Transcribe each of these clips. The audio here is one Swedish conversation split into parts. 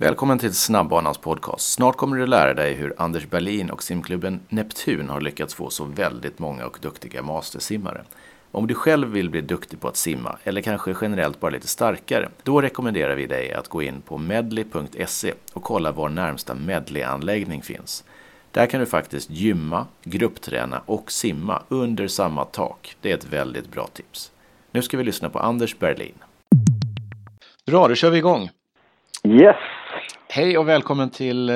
Välkommen till Snabbbanans podcast. Snart kommer du lära dig hur Anders Berlin och simklubben Neptun har lyckats få så väldigt många och duktiga mastersimmare. Om du själv vill bli duktig på att simma, eller kanske generellt bara lite starkare, då rekommenderar vi dig att gå in på medley.se och kolla var närmsta medleyanläggning finns. Där kan du faktiskt gymma, gruppträna och simma under samma tak. Det är ett väldigt bra tips. Nu ska vi lyssna på Anders Berlin. Bra, då kör vi igång. Yes! Hej och välkommen till eh,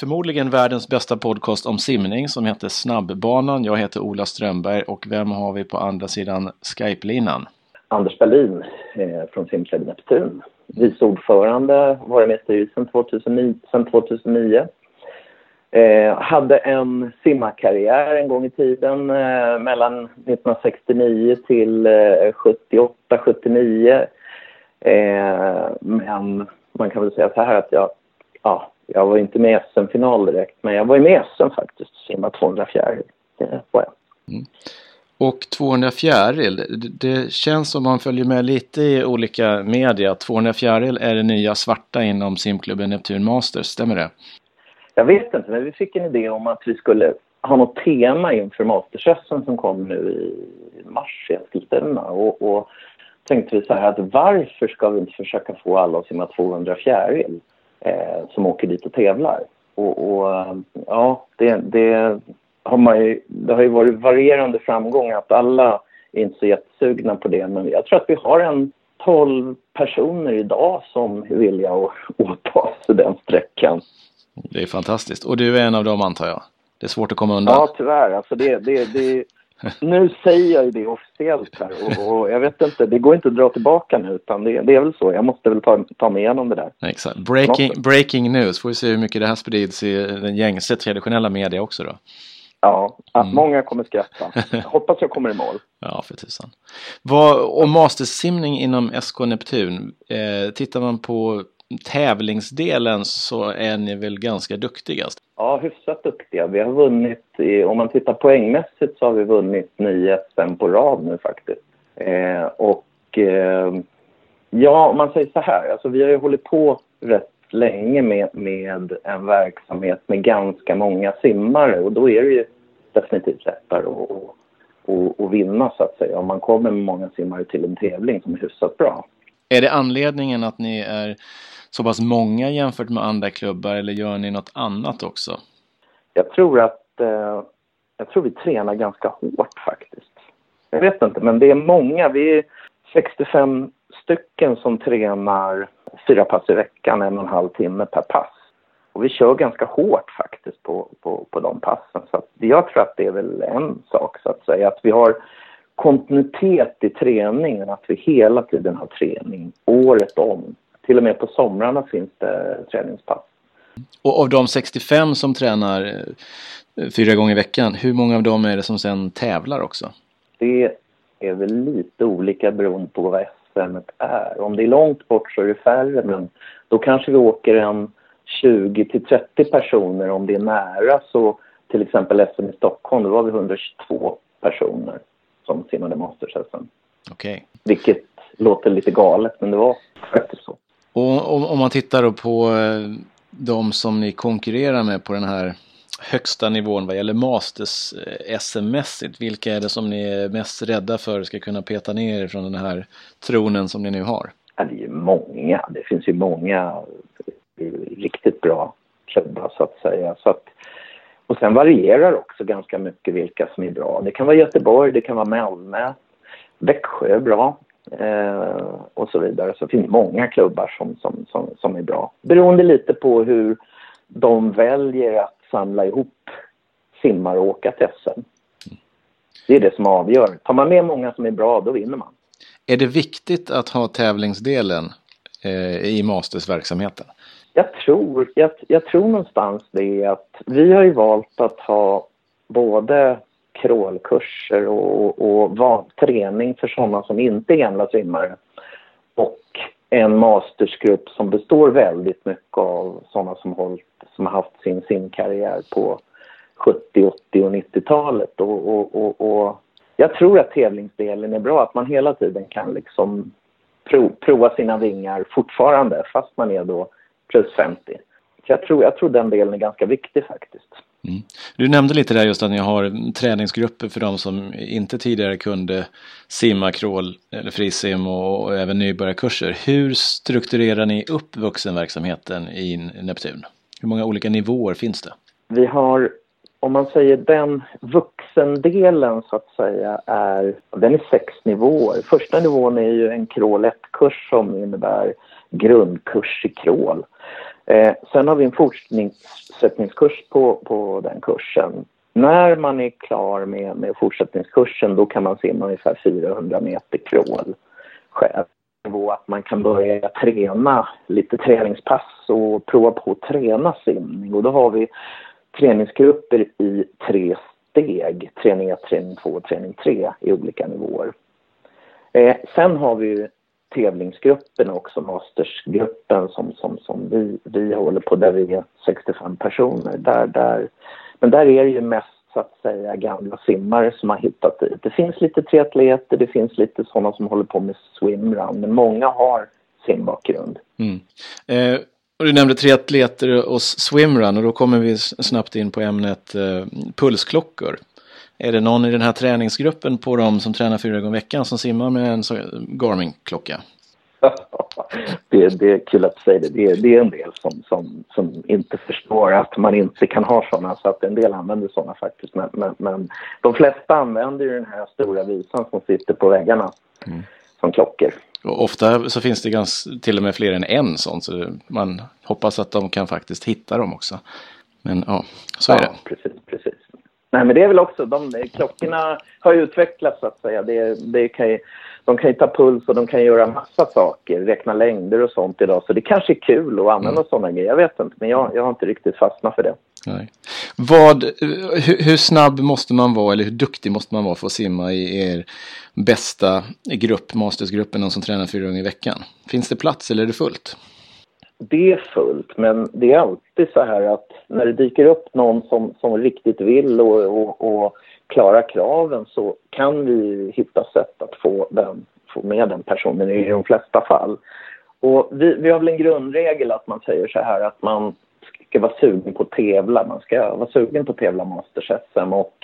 förmodligen världens bästa podcast om simning som heter Snabbbanan. Jag heter Ola Strömberg och vem har vi på andra sidan Skype-linan? Anders Berlin eh, från Simklubb Neptun. Vice ordförande, varit med i styrelsen 2009, sedan 2009. Eh, hade en simmarkarriär en gång i tiden eh, mellan 1969 till eh, 78, 79. Eh, men man kan väl säga så här att jag, ja, jag var inte med i SM-final direkt, men jag var med i SM faktiskt, simma 200 fjäril. Det var jag. Mm. Och 200 fjäril, det, känns som man följer med lite i olika media. 200 fjäril är det nya svarta inom simklubben Neptun Masters, stämmer det? Jag vet inte, men vi fick en idé om att vi skulle ha något tema inför Masters-SM som kom nu i mars i Eskilstuna. Och, och tänkte vi så här att varför ska vi inte försöka få alla att simma 200 fjäril eh, som åker dit och tävlar? Och, och ja, det, det, har man ju, det har ju varit varierande framgång att alla är inte så jättesugna på det. Men jag tror att vi har en 12 personer idag som är villiga att åta sig den sträckan. Det är fantastiskt. Och du är en av dem antar jag? Det är svårt att komma undan. Ja, tyvärr. Alltså det, det, det, nu säger jag ju det officiellt här och, och, jag vet inte, det går inte att dra tillbaka nu utan det, det är väl så. Jag måste väl ta, ta mig igenom det där. Exakt. Breaking, breaking news. Får vi se hur mycket det här sprids i den gängse traditionella media också då. Ja, mm. många kommer skratta. Jag hoppas jag kommer i mål. Ja, för tusan. Vad, om mastersimning inom SK Neptun, eh, tittar man på tävlingsdelen så är ni väl ganska duktigast? Ja, hyfsat duktiga. Vi har vunnit, i, om man tittar poängmässigt så har vi vunnit nio SM på rad nu faktiskt. Eh, och eh, ja, om man säger så här, alltså vi har ju hållit på rätt länge med, med en verksamhet med ganska många simmare och då är det ju definitivt lättare att, och, att vinna så att säga om man kommer med många simmare till en tävling som är hyfsat bra. Är det anledningen att ni är så pass många jämfört med andra klubbar eller gör ni något annat också? Jag tror att eh, jag tror vi tränar ganska hårt faktiskt. Jag vet inte, men det är många. Vi är 65 stycken som tränar fyra pass i veckan, en och en halv timme per pass. Och vi kör ganska hårt faktiskt på, på, på de passen. Så jag tror att det är väl en sak så att säga. Att vi har kontinuitet i träningen, att vi hela tiden har träning året om. Till och med på somrarna finns det träningspass. Och av de 65 som tränar eh, fyra gånger i veckan, hur många av dem är det som sen tävlar också? Det är väl lite olika beroende på vad SM är. Om det är långt bort så är det färre, men då kanske vi åker en 20 till 30 personer. Om det är nära så till exempel SM i Stockholm, då var vi 122 personer som simmade Masters-SM. Okej. Okay. Vilket låter lite galet, men det var faktiskt så. Och om, om man tittar då på eh, de som ni konkurrerar med på den här högsta nivån vad gäller Masters eh, SM-mässigt, vilka är det som ni är mest rädda för ska kunna peta ner från den här tronen som ni nu har? Ja, det är ju många. Det finns ju många riktigt bra klubbar så att säga. Så att, och sen varierar också ganska mycket vilka som är bra. Det kan vara Göteborg, det kan vara Malmö, Växjö är bra eh, och så vidare. Så det finns många klubbar som, som, som, som är bra. Beroende lite på hur de väljer att samla ihop simmare och åka till SM. Det är det som avgör. Tar man med många som är bra, då vinner man. Är det viktigt att ha tävlingsdelen eh, i mastersverksamheten? Jag tror, jag, jag tror någonstans det att vi har ju valt att ha både crawlkurser och, och, och träning för sådana som inte är gamla simmare och en mastersgrupp som består väldigt mycket av sådana som, hållit, som har haft sin simkarriär på 70, 80 och 90-talet. Och, och, och, och, jag tror att tävlingsdelen är bra, att man hela tiden kan liksom prov, prova sina vingar fortfarande fast man är då plus 50. Så jag tror, jag tror den delen är ganska viktig faktiskt. Mm. Du nämnde lite där just att ni har träningsgrupper för de som inte tidigare kunde simma, crawl eller frisim och, och även nybörjarkurser. Hur strukturerar ni upp vuxenverksamheten i Neptun? Hur många olika nivåer finns det? Vi har, om man säger den vuxendelen så att säga, är, den är sex nivåer. Första nivån är ju en crawl 1-kurs som innebär grundkurs i crawl. Eh, sen har vi en fortsättningskurs på, på den kursen. När man är klar med, med fortsättningskursen då kan man simma ungefär 400 meter crawl själv. Att man kan börja träna lite träningspass och prova på att träna simning. Och då har vi träningsgrupper i tre steg. Träning 1, träning 2 och träning 3 i olika nivåer. Eh, sen har vi tävlingsgruppen också, mastersgruppen som, som, som vi, vi håller på där vi är 65 personer. Där, där, men där är det ju mest så att säga gamla simmare som har hittat dit. Det finns lite triatleter, det finns lite sådana som håller på med swimrun, men många har simbakgrund. Mm. Eh, och du nämnde triatleter och swimrun och då kommer vi snabbt in på ämnet eh, pulsklockor. Är det någon i den här träningsgruppen på dem som tränar fyra gånger i veckan som simmar med en Garmin-klocka? det, det är kul att du säger det. Det är, det är en del som, som, som inte förstår att man inte kan ha sådana. Så att en del använder sådana faktiskt. Men, men, men de flesta använder ju den här stora visan som sitter på väggarna mm. som klockor. Och ofta så finns det ganska, till och med fler än en sån. Så man hoppas att de kan faktiskt hitta dem också. Men ja, så är ja, det. Precis, precis. Nej, men det är väl också, de, klockorna har utvecklats så att säga. Det, det kan ju, de kan ju ta puls och de kan göra massa saker, räkna längder och sånt idag. Så det kanske är kul att använda mm. sådana grejer. Jag vet inte, men jag, jag har inte riktigt fastnat för det. Nej. Vad, hur, hur, snabb måste man vara eller hur duktig måste man vara för att simma i er bästa grupp, mastersgruppen, som tränar fyra gånger i veckan? Finns det plats eller är det fullt? Det är fullt, men det är alltid så här att när det dyker upp någon som, som riktigt vill och, och, och klarar kraven så kan vi hitta sätt att få, den, få med den personen i de flesta fall. Och vi, vi har väl en grundregel att man säger så här att man ska vara sugen på att tävla. Man ska vara sugen på att tävla Masters-SM och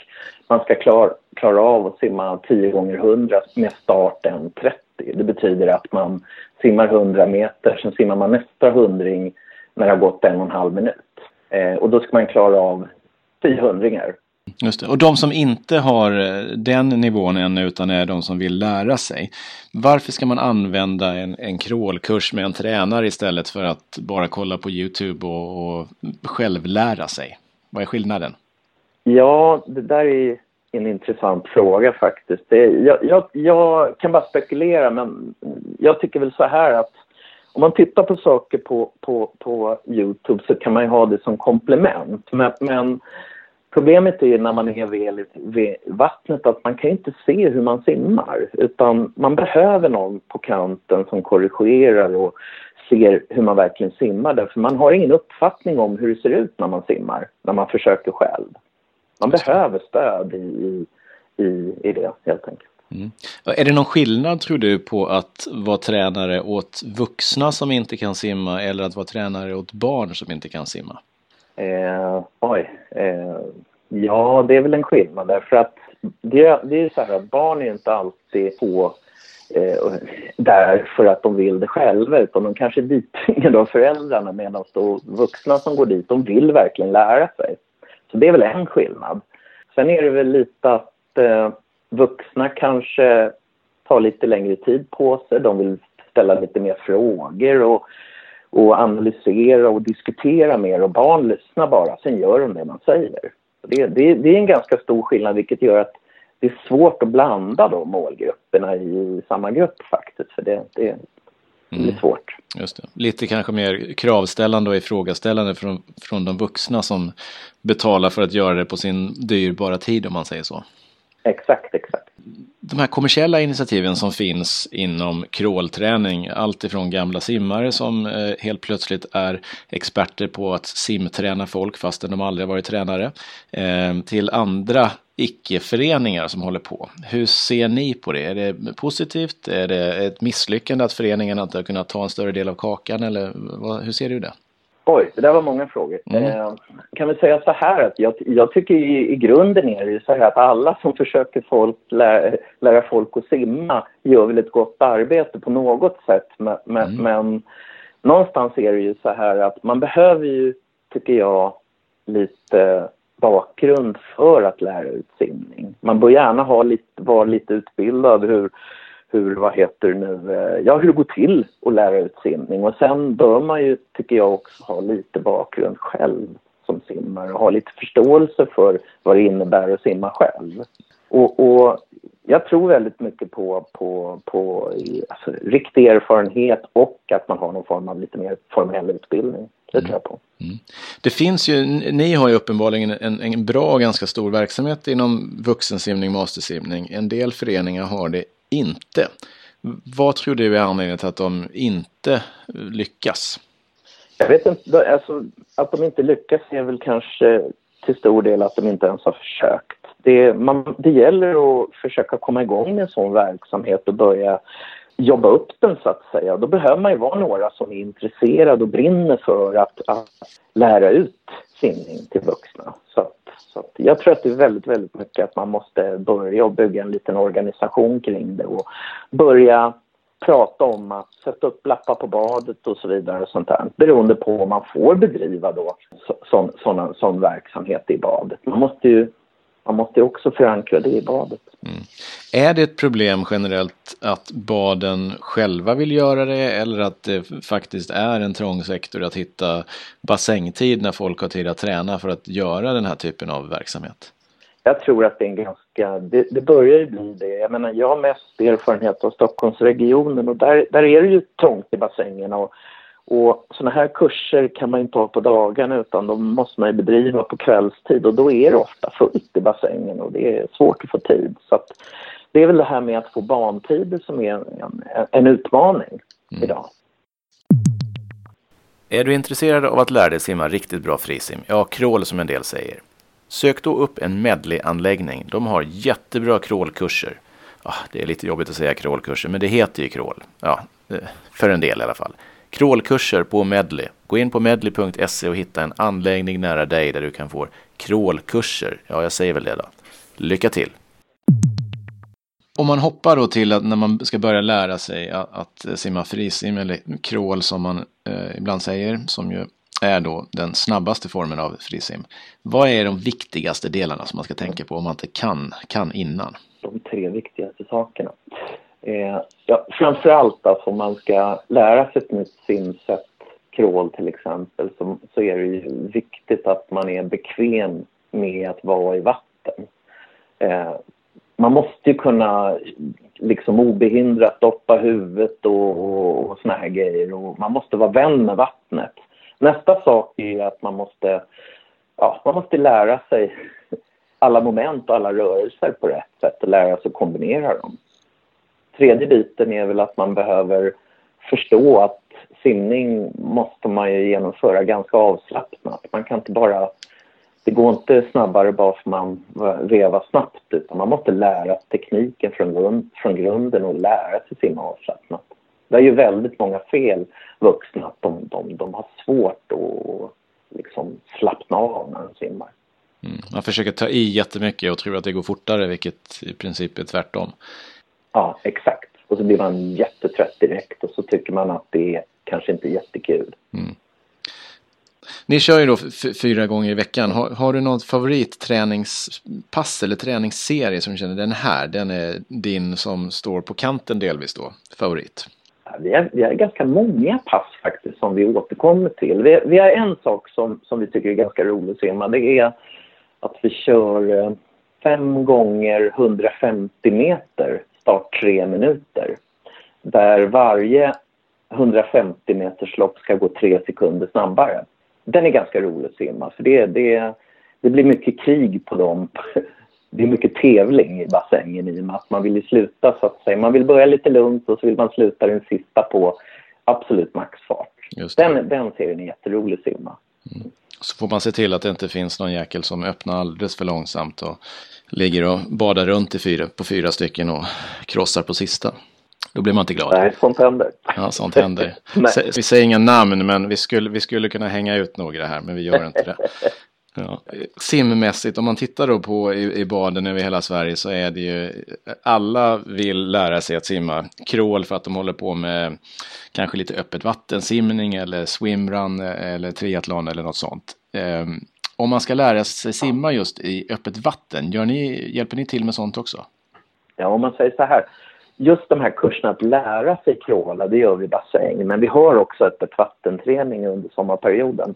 man ska klara, klara av att simma 10 gånger 100 med start 1.30. Det betyder att man simmar 100 meter, sen simmar man nästa hundring när det har gått en och en halv minut. Eh, och då ska man klara av 10 hundringar. Just det. Och de som inte har eh, den nivån ännu utan är de som vill lära sig. Varför ska man använda en, en crawlkurs med en tränare istället för att bara kolla på Youtube och, och själv lära sig? Vad är skillnaden? Ja, det där är en intressant fråga faktiskt. Det, jag, jag, jag, kan bara spekulera, men jag tycker väl så här att om man tittar på saker på, på, på Youtube så kan man ju ha det som komplement. Men, men problemet är när man är vid, vid vattnet att man kan inte se hur man simmar utan man behöver någon på kanten som korrigerar och ser hur man verkligen simmar därför man har ingen uppfattning om hur det ser ut när man simmar, när man försöker själv. Man behöver stöd i, i, i det helt enkelt. Mm. Är det någon skillnad tror du på att vara tränare åt vuxna som inte kan simma eller att vara tränare åt barn som inte kan simma? Eh, oj. Eh, ja, det är väl en skillnad därför att det, det är så här att barn är inte alltid på eh, där för att de vill det själva utan de kanske är dittvingade av föräldrarna medan då vuxna som går dit, de vill verkligen lära sig. Så det är väl en skillnad. Sen är det väl lite att eh, vuxna kanske tar lite längre tid på sig. De vill ställa lite mer frågor och, och analysera och diskutera mer och barn lyssnar bara, sen gör de det man säger. Det, det, det är en ganska stor skillnad vilket gör att det är svårt att blanda de målgrupperna i samma grupp faktiskt. För det, det, det blir mm. svårt. Just det. Lite kanske mer kravställande och ifrågaställande från, från de vuxna som betalar för att göra det på sin dyrbara tid om man säger så. Exakt, exakt. De här kommersiella initiativen som finns inom crawlträning, allt ifrån gamla simmare som eh, helt plötsligt är experter på att simträna folk fastän de aldrig varit tränare, eh, till andra icke-föreningar som håller på. Hur ser ni på det? Är det positivt? Är det ett misslyckande att föreningen inte har kunnat ta en större del av kakan eller vad, hur ser du det? Oj, det där var många frågor. Mm. Eh, kan vi säga så här att jag, jag tycker i, i, grunden är det ju så här att alla som försöker folk, lära, lära folk att simma gör väl ett gott arbete på något sätt. Men, mm. men någonstans är det ju så här att man behöver ju, tycker jag, lite bakgrund för att lära ut simning. Man bör gärna ha lite, vara lite utbildad hur, hur, vad heter nu, eh, ja hur det går till att lära ut simning. Och sen bör man ju, tycker jag också, ha lite bakgrund själv som simmare och ha lite förståelse för vad det innebär att simma själv. Och, och jag tror väldigt mycket på, på, på alltså, riktig erfarenhet och att man har någon form av lite mer formell utbildning. Det tror jag på. Mm. Det finns ju, ni har ju uppenbarligen en, en bra och ganska stor verksamhet inom vuxensimning, mastersimning. En del föreningar har det inte. Vad tror du är anledningen till att de inte lyckas? Jag vet inte, alltså, att de inte lyckas är väl kanske till stor del att de inte ens har försökt. Det, man, det gäller att försöka komma igång med en sån verksamhet och börja jobba upp den så att säga. Då behöver man ju vara några som är intresserade och brinner för att, att lära ut simning till vuxna. Så, att, så att jag tror att det är väldigt, väldigt mycket att man måste börja bygga en liten organisation kring det och börja prata om att sätta upp lappar på badet och så vidare och sånt där. Beroende på om man får bedriva då sån, sån, sån verksamhet i badet. Man måste ju man måste också förankra det i badet. Är det ett problem generellt att baden själva vill göra det eller att det faktiskt är en trång sektor att hitta bassängtid när folk har tid att träna för att göra den här typen av verksamhet? Jag tror att det är en ganska, det, det börjar ju bli det. Jag menar, jag har mest erfarenhet av Stockholmsregionen och där, där är det ju trångt i bassängerna och och sådana här kurser kan man inte ha på dagarna utan de måste man bedriva på kvällstid och då är det ofta fullt i bassängen och det är svårt att få tid. Så att det är väl det här med att få bantider som är en, en utmaning mm. idag. Är du intresserad av att lära dig simma riktigt bra frisim, ja crawl som en del säger. Sök då upp en medley-anläggning. De har jättebra crawlkurser. Ah, det är lite jobbigt att säga crawlkurser, men det heter ju crawl. Ja, eh, för en del i alla fall. Crawlkurser på Medley. Gå in på medley.se och hitta en anläggning nära dig där du kan få crawlkurser. Ja, jag säger väl det då. Lycka till! Om man hoppar då till att när man ska börja lära sig att, att simma frisim eller crawl som man eh, ibland säger, som ju är då den snabbaste formen av frisim. Vad är de viktigaste delarna som man ska tänka på om man inte kan, kan innan? De tre viktigaste sakerna. Eh, ja, framförallt alltså, om man ska lära sig ett nytt simsätt, crawl till exempel, så, så är det ju viktigt att man är bekväm med att vara i vatten. Eh, man måste ju kunna liksom obehindrat doppa huvudet och, och, och såna här grejer och man måste vara vän med vattnet. Nästa sak är att man måste, ja, man måste lära sig alla moment och alla rörelser på rätt sätt och lära sig att kombinera dem tredje biten är väl att man behöver förstå att simning måste man ju genomföra ganska avslappnat. Man kan inte bara... Det går inte snabbare bara för man vevar snabbt utan man måste lära tekniken från, grund, från grunden och lära sig simma avslappnat. Det är ju väldigt många fel vuxna att de, de, de har svårt att liksom slappna av när de simmar. Mm. Man försöker ta i jättemycket och tror att det går fortare vilket i princip är tvärtom. Ja, exakt. Och så blir man jättetrött direkt och så tycker man att det är kanske inte är jättekul. Mm. Ni kör ju då fyra gånger i veckan. Har, har, du något favoritträningspass eller träningsserie som du känner den här, den är din som står på kanten delvis då, favorit? vi, har, vi har ganska många pass faktiskt som vi återkommer till. Vi, vi har en sak som, som vi tycker är ganska rolig att simma. Det är att vi kör eh, fem gånger 150 meter start tre minuter. Där varje 150 meters lopp ska gå tre sekunder snabbare. Den är ganska rolig att simma för det, det, det blir mycket krig på dem. Det är mycket tävling i bassängen i och med att man vill sluta så att säga. Man vill börja lite lugnt och så vill man sluta den sista på absolut maxfart. Den, den serien är jätterolig att simma. Mm. Så får man se till att det inte finns någon jäkel som öppnar alldeles för långsamt och ligger och badar runt i fyra, på fyra stycken och krossar på sista. Då blir man inte glad. Nej, sånt händer. Ja, sånt händer. vi säger inga namn, men vi skulle, vi skulle kunna hänga ut några här, men vi gör inte det. Ja. Simmässigt, om man tittar då på i, i baden över hela Sverige så är det ju alla vill lära sig att simma. Crawl för att de håller på med kanske lite öppet vattensimning eller swimrun eller triathlon eller något sånt. Um, om man ska lära sig simma just i öppet vatten, gör ni, hjälper ni till med sånt också? Ja, om man säger så här. Just de här kurserna att lära sig kråla, det gör vi i bassäng. Men vi har också öppet vattenträning under sommarperioden.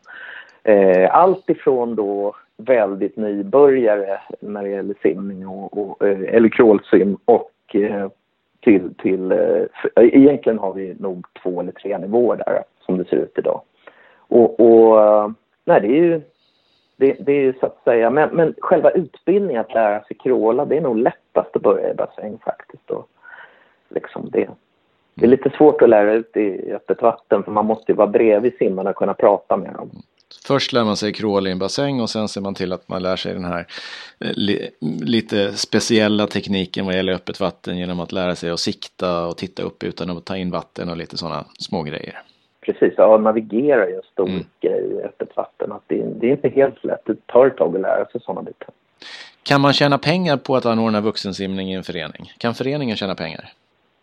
Eh, allt ifrån då väldigt nybörjare när det gäller simning och, och eh, eller crawlsim och eh, till, till eh, egentligen har vi nog två eller tre nivåer där som det ser ut idag. Och, och eh, nej, det är ju det, det är ju så att säga, men, men själva utbildningen att lära sig crawla, det är nog lättast att börja i bassäng faktiskt. Och liksom det. det är lite svårt att lära ut i öppet vatten för man måste ju vara bredvid simmarna och kunna prata med dem. Först lär man sig crawl i en bassäng och sen ser man till att man lär sig den här eh, li, lite speciella tekniken vad gäller öppet vatten genom att lära sig att sikta och titta upp utan att ta in vatten och lite sådana små grejer. Precis, ja, navigera just och mm. i öppet vatten. Att det, det är inte helt lätt, det tar ett tag att lära sig sådana bitar. Kan man tjäna pengar på att anordna vuxensimning i en förening? Kan föreningen tjäna pengar?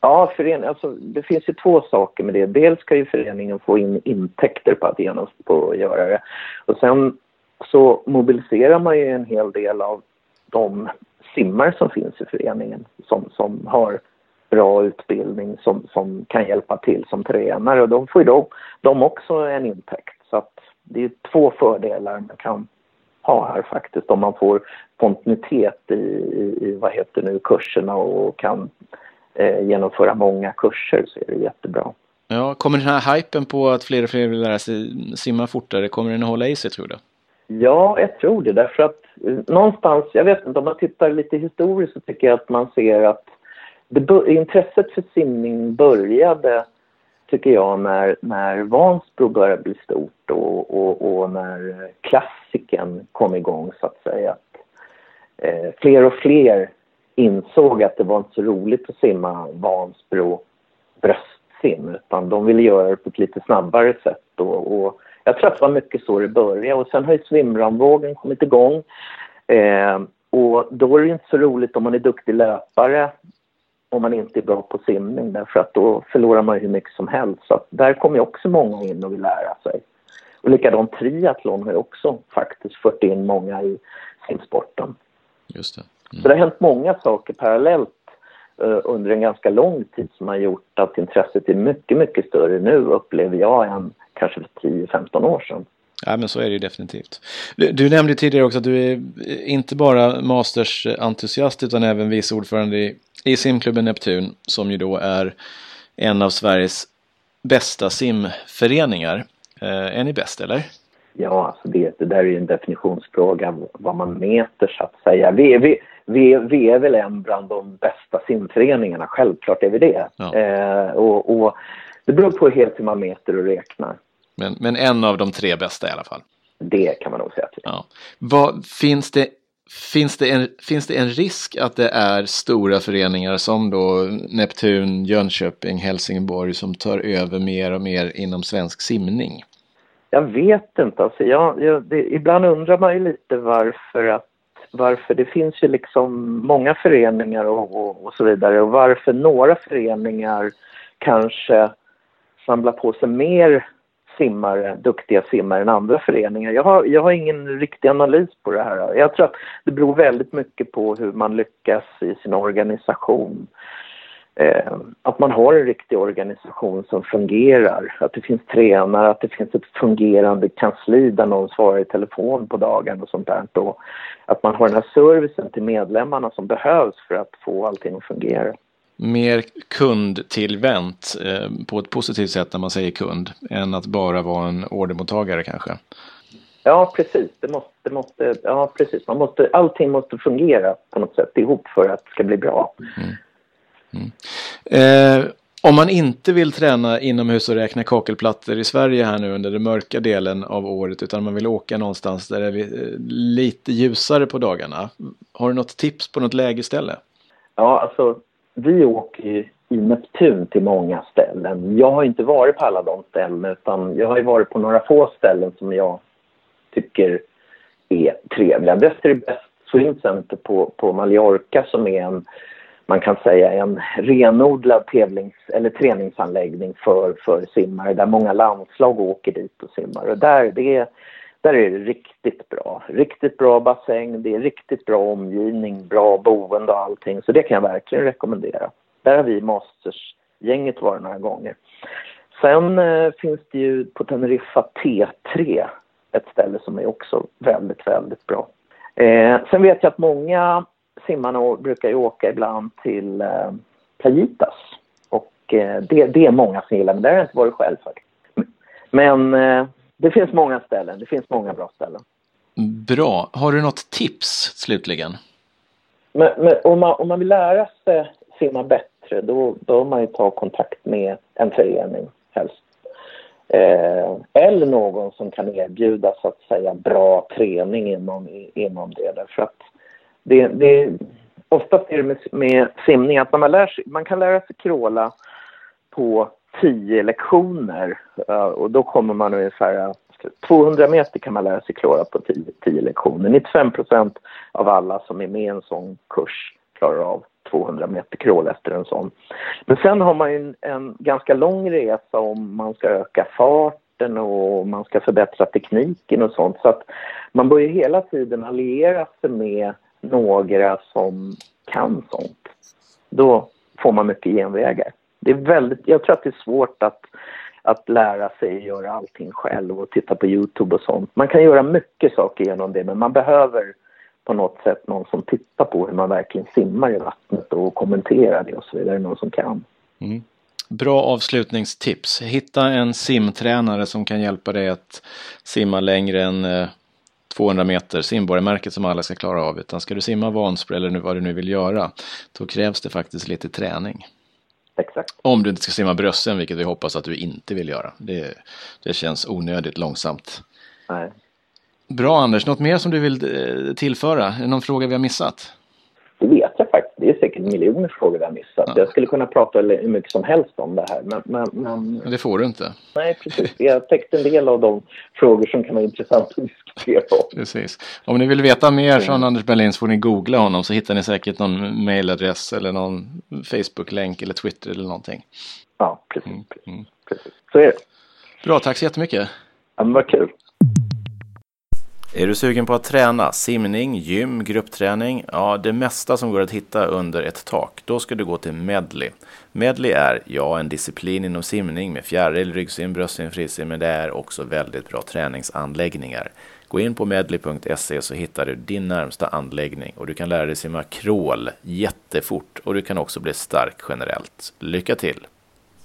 Ja, förening, alltså, det finns ju två saker med det. Dels ska ju föreningen få in intäkter på att, genom, på att göra det. Och sen så mobiliserar man ju en hel del av de simmare som finns i föreningen som, som har bra utbildning som, som kan hjälpa till som tränare och då får ju de, de också en intäkt. Så att det är två fördelar man kan ha här faktiskt om man får kontinuitet i, i, i vad heter nu, kurserna och kan genomföra många kurser så är det jättebra. Ja, kommer den här hypen på att fler och fler vill lära sig simma fortare, kommer den att hålla i sig tror du? Ja, jag tror det därför att eh, någonstans, jag vet inte, om man tittar lite historiskt så tycker jag att man ser att det, intresset för simning började, tycker jag, när, när Vansbro började bli stort och, och, och när klassiken kom igång, så att säga. Att, eh, fler och fler insåg att det var inte så roligt att simma Vansbro bröstsim utan de ville göra det på ett lite snabbare sätt. Och, och jag tror att det var mycket så det började och sen har ju svimramvågen kommit igång. Eh, och då är det inte så roligt om man är duktig löpare om man inte är bra på simning därför att då förlorar man hur mycket som helst. Så där kommer också många in och vill lära sig. Och likadant triathlon har ju också faktiskt fört in många i simsporten. Just det. Så det har hänt många saker parallellt uh, under en ganska lång tid som har gjort att intresset är mycket, mycket större nu upplever jag än kanske för 10-15 år sedan. Ja, men så är det ju definitivt. Du, du nämnde tidigare också att du är inte bara Masters-entusiast utan även vice ordförande i, i simklubben Neptun som ju då är en av Sveriges bästa simföreningar. Eh, är ni bäst eller? Ja, alltså det, det där är ju en definitionsfråga vad man mäter så att säga. Vi, vi, vi, vi är väl en bland de bästa simföreningarna, självklart är vi det. Ja. Eh, och, och, det beror på helt hur man mäter och räknar. Men, men en av de tre bästa i alla fall? Det kan man nog säga. Till. Ja. Vad, finns, det, finns, det en, finns det en risk att det är stora föreningar som då Neptun, Jönköping, Helsingborg som tar över mer och mer inom svensk simning? Jag vet inte. Alltså jag, jag det, ibland undrar man ju lite varför att varför det finns ju liksom många föreningar och, och, och, så vidare och varför några föreningar kanske samlar på sig mer simmare, duktiga simmare än andra föreningar. Jag har, jag har ingen riktig analys på det här. Jag tror att det beror väldigt mycket på hur man lyckas i sin organisation. Eh, att man har en riktig organisation som fungerar, att det finns tränare, att det finns ett fungerande kansli där någon svarar i telefon på dagen och sånt där. Och att man har den här servicen till medlemmarna som behövs för att få allting att fungera. Mer kundtillvänt eh, på ett positivt sätt när man säger kund än att bara vara en ordermottagare kanske. Ja, precis. Det måste, det måste, ja, precis. Man måste, allting måste fungera på något sätt ihop för att det ska bli bra. Mm. Mm. Eh, om man inte vill träna inomhus och räkna kakelplattor i Sverige här nu under den mörka delen av året utan man vill åka någonstans där det är lite ljusare på dagarna. Har du något tips på något lägerställe? Ja, alltså vi åker ju i Neptun till många ställen. Jag har inte varit på alla de ställena utan jag har varit på några få ställen som jag tycker är trevliga. Bäst är det bäst Swim Center på, på Mallorca som är en, man kan säga en renodlad tävlings eller träningsanläggning för, för simmare där många landslag åker dit och simmar. Och där, det där är det riktigt bra. Riktigt bra bassäng, det är riktigt bra omgivning, bra boende och allting. Så det kan jag verkligen rekommendera. Där har vi Masters-gänget varit några gånger. Sen eh, finns det ju på Teneriffa T3 ett ställe som är också väldigt, väldigt bra. Eh, sen vet jag att många simmarna brukar ju åka ibland till eh, Playitas. Och eh, det, det är många som gillar, men där har jag inte varit själv för. Men eh, det finns många ställen, det finns många bra ställen. Bra. Har du något tips slutligen? Men, men om, man, om man vill lära sig simma bättre då bör man ju ta kontakt med en förening helst. Eh, eller någon som kan erbjuda så att säga bra träning inom, inom det. Därför att det, det, oftast är det med, med simning att man, lär sig, man kan lära sig kråla på tio lektioner eh, och då kommer man ungefär eh, 200 meter kan man lära sig klara på 10, 10 lektioner. 95 procent av alla som är med i en sån kurs klarar av 200 meter crawl efter en sån. Men sen har man ju en, en ganska lång resa om man ska öka farten och man ska förbättra tekniken och sånt. Så att man bör hela tiden alliera sig med några som kan sånt. Då får man mycket genvägar. Det är väldigt, jag tror att det är svårt att, att lära sig göra allting själv och titta på Youtube och sånt. Man kan göra mycket saker genom det men man behöver på något sätt någon som tittar på hur man verkligen simmar i vattnet och kommenterar det och så vidare, någon som kan. Mm. Bra avslutningstips. Hitta en simtränare som kan hjälpa dig att simma längre än eh, 200 eh, meter, simborgarmärket som alla ska klara av. Utan ska du simma Vansbro eller vad du nu vill göra, då krävs det faktiskt lite träning. Exakt. Om du inte ska simma brösten, vilket vi hoppas att du inte vill göra. Det, det känns onödigt långsamt. Nej. Bra Anders, något mer som du vill eh, tillföra? Är det någon fråga vi har missat? Det vet jag faktiskt. Det är säkert miljoner frågor vi har missat. Ja. Jag skulle kunna prata hur mycket som helst om det här. Men, men, men... Det får du inte. Nej, precis. Jag täckte en del av de frågor som kan vara intressanta att diskutera. Precis. Om ni vill veta mer mm. från Anders Berlin så får ni googla honom så hittar ni säkert någon mailadress eller någon Facebook-länk eller Twitter eller någonting. Ja, precis. Mm. Mm. precis. Så är det. Bra, tack så jättemycket. Ja, men vad kul. Är du sugen på att träna simning, gym, gruppträning? Ja, det mesta som går att hitta under ett tak. Då ska du gå till Medley. Medley är, ja, en disciplin inom simning med fjäril, ryggsim, bröstsim, frisim, men det är också väldigt bra träningsanläggningar. Gå in på medley.se så hittar du din närmsta anläggning och du kan lära dig simma crawl jättefort och du kan också bli stark generellt. Lycka till!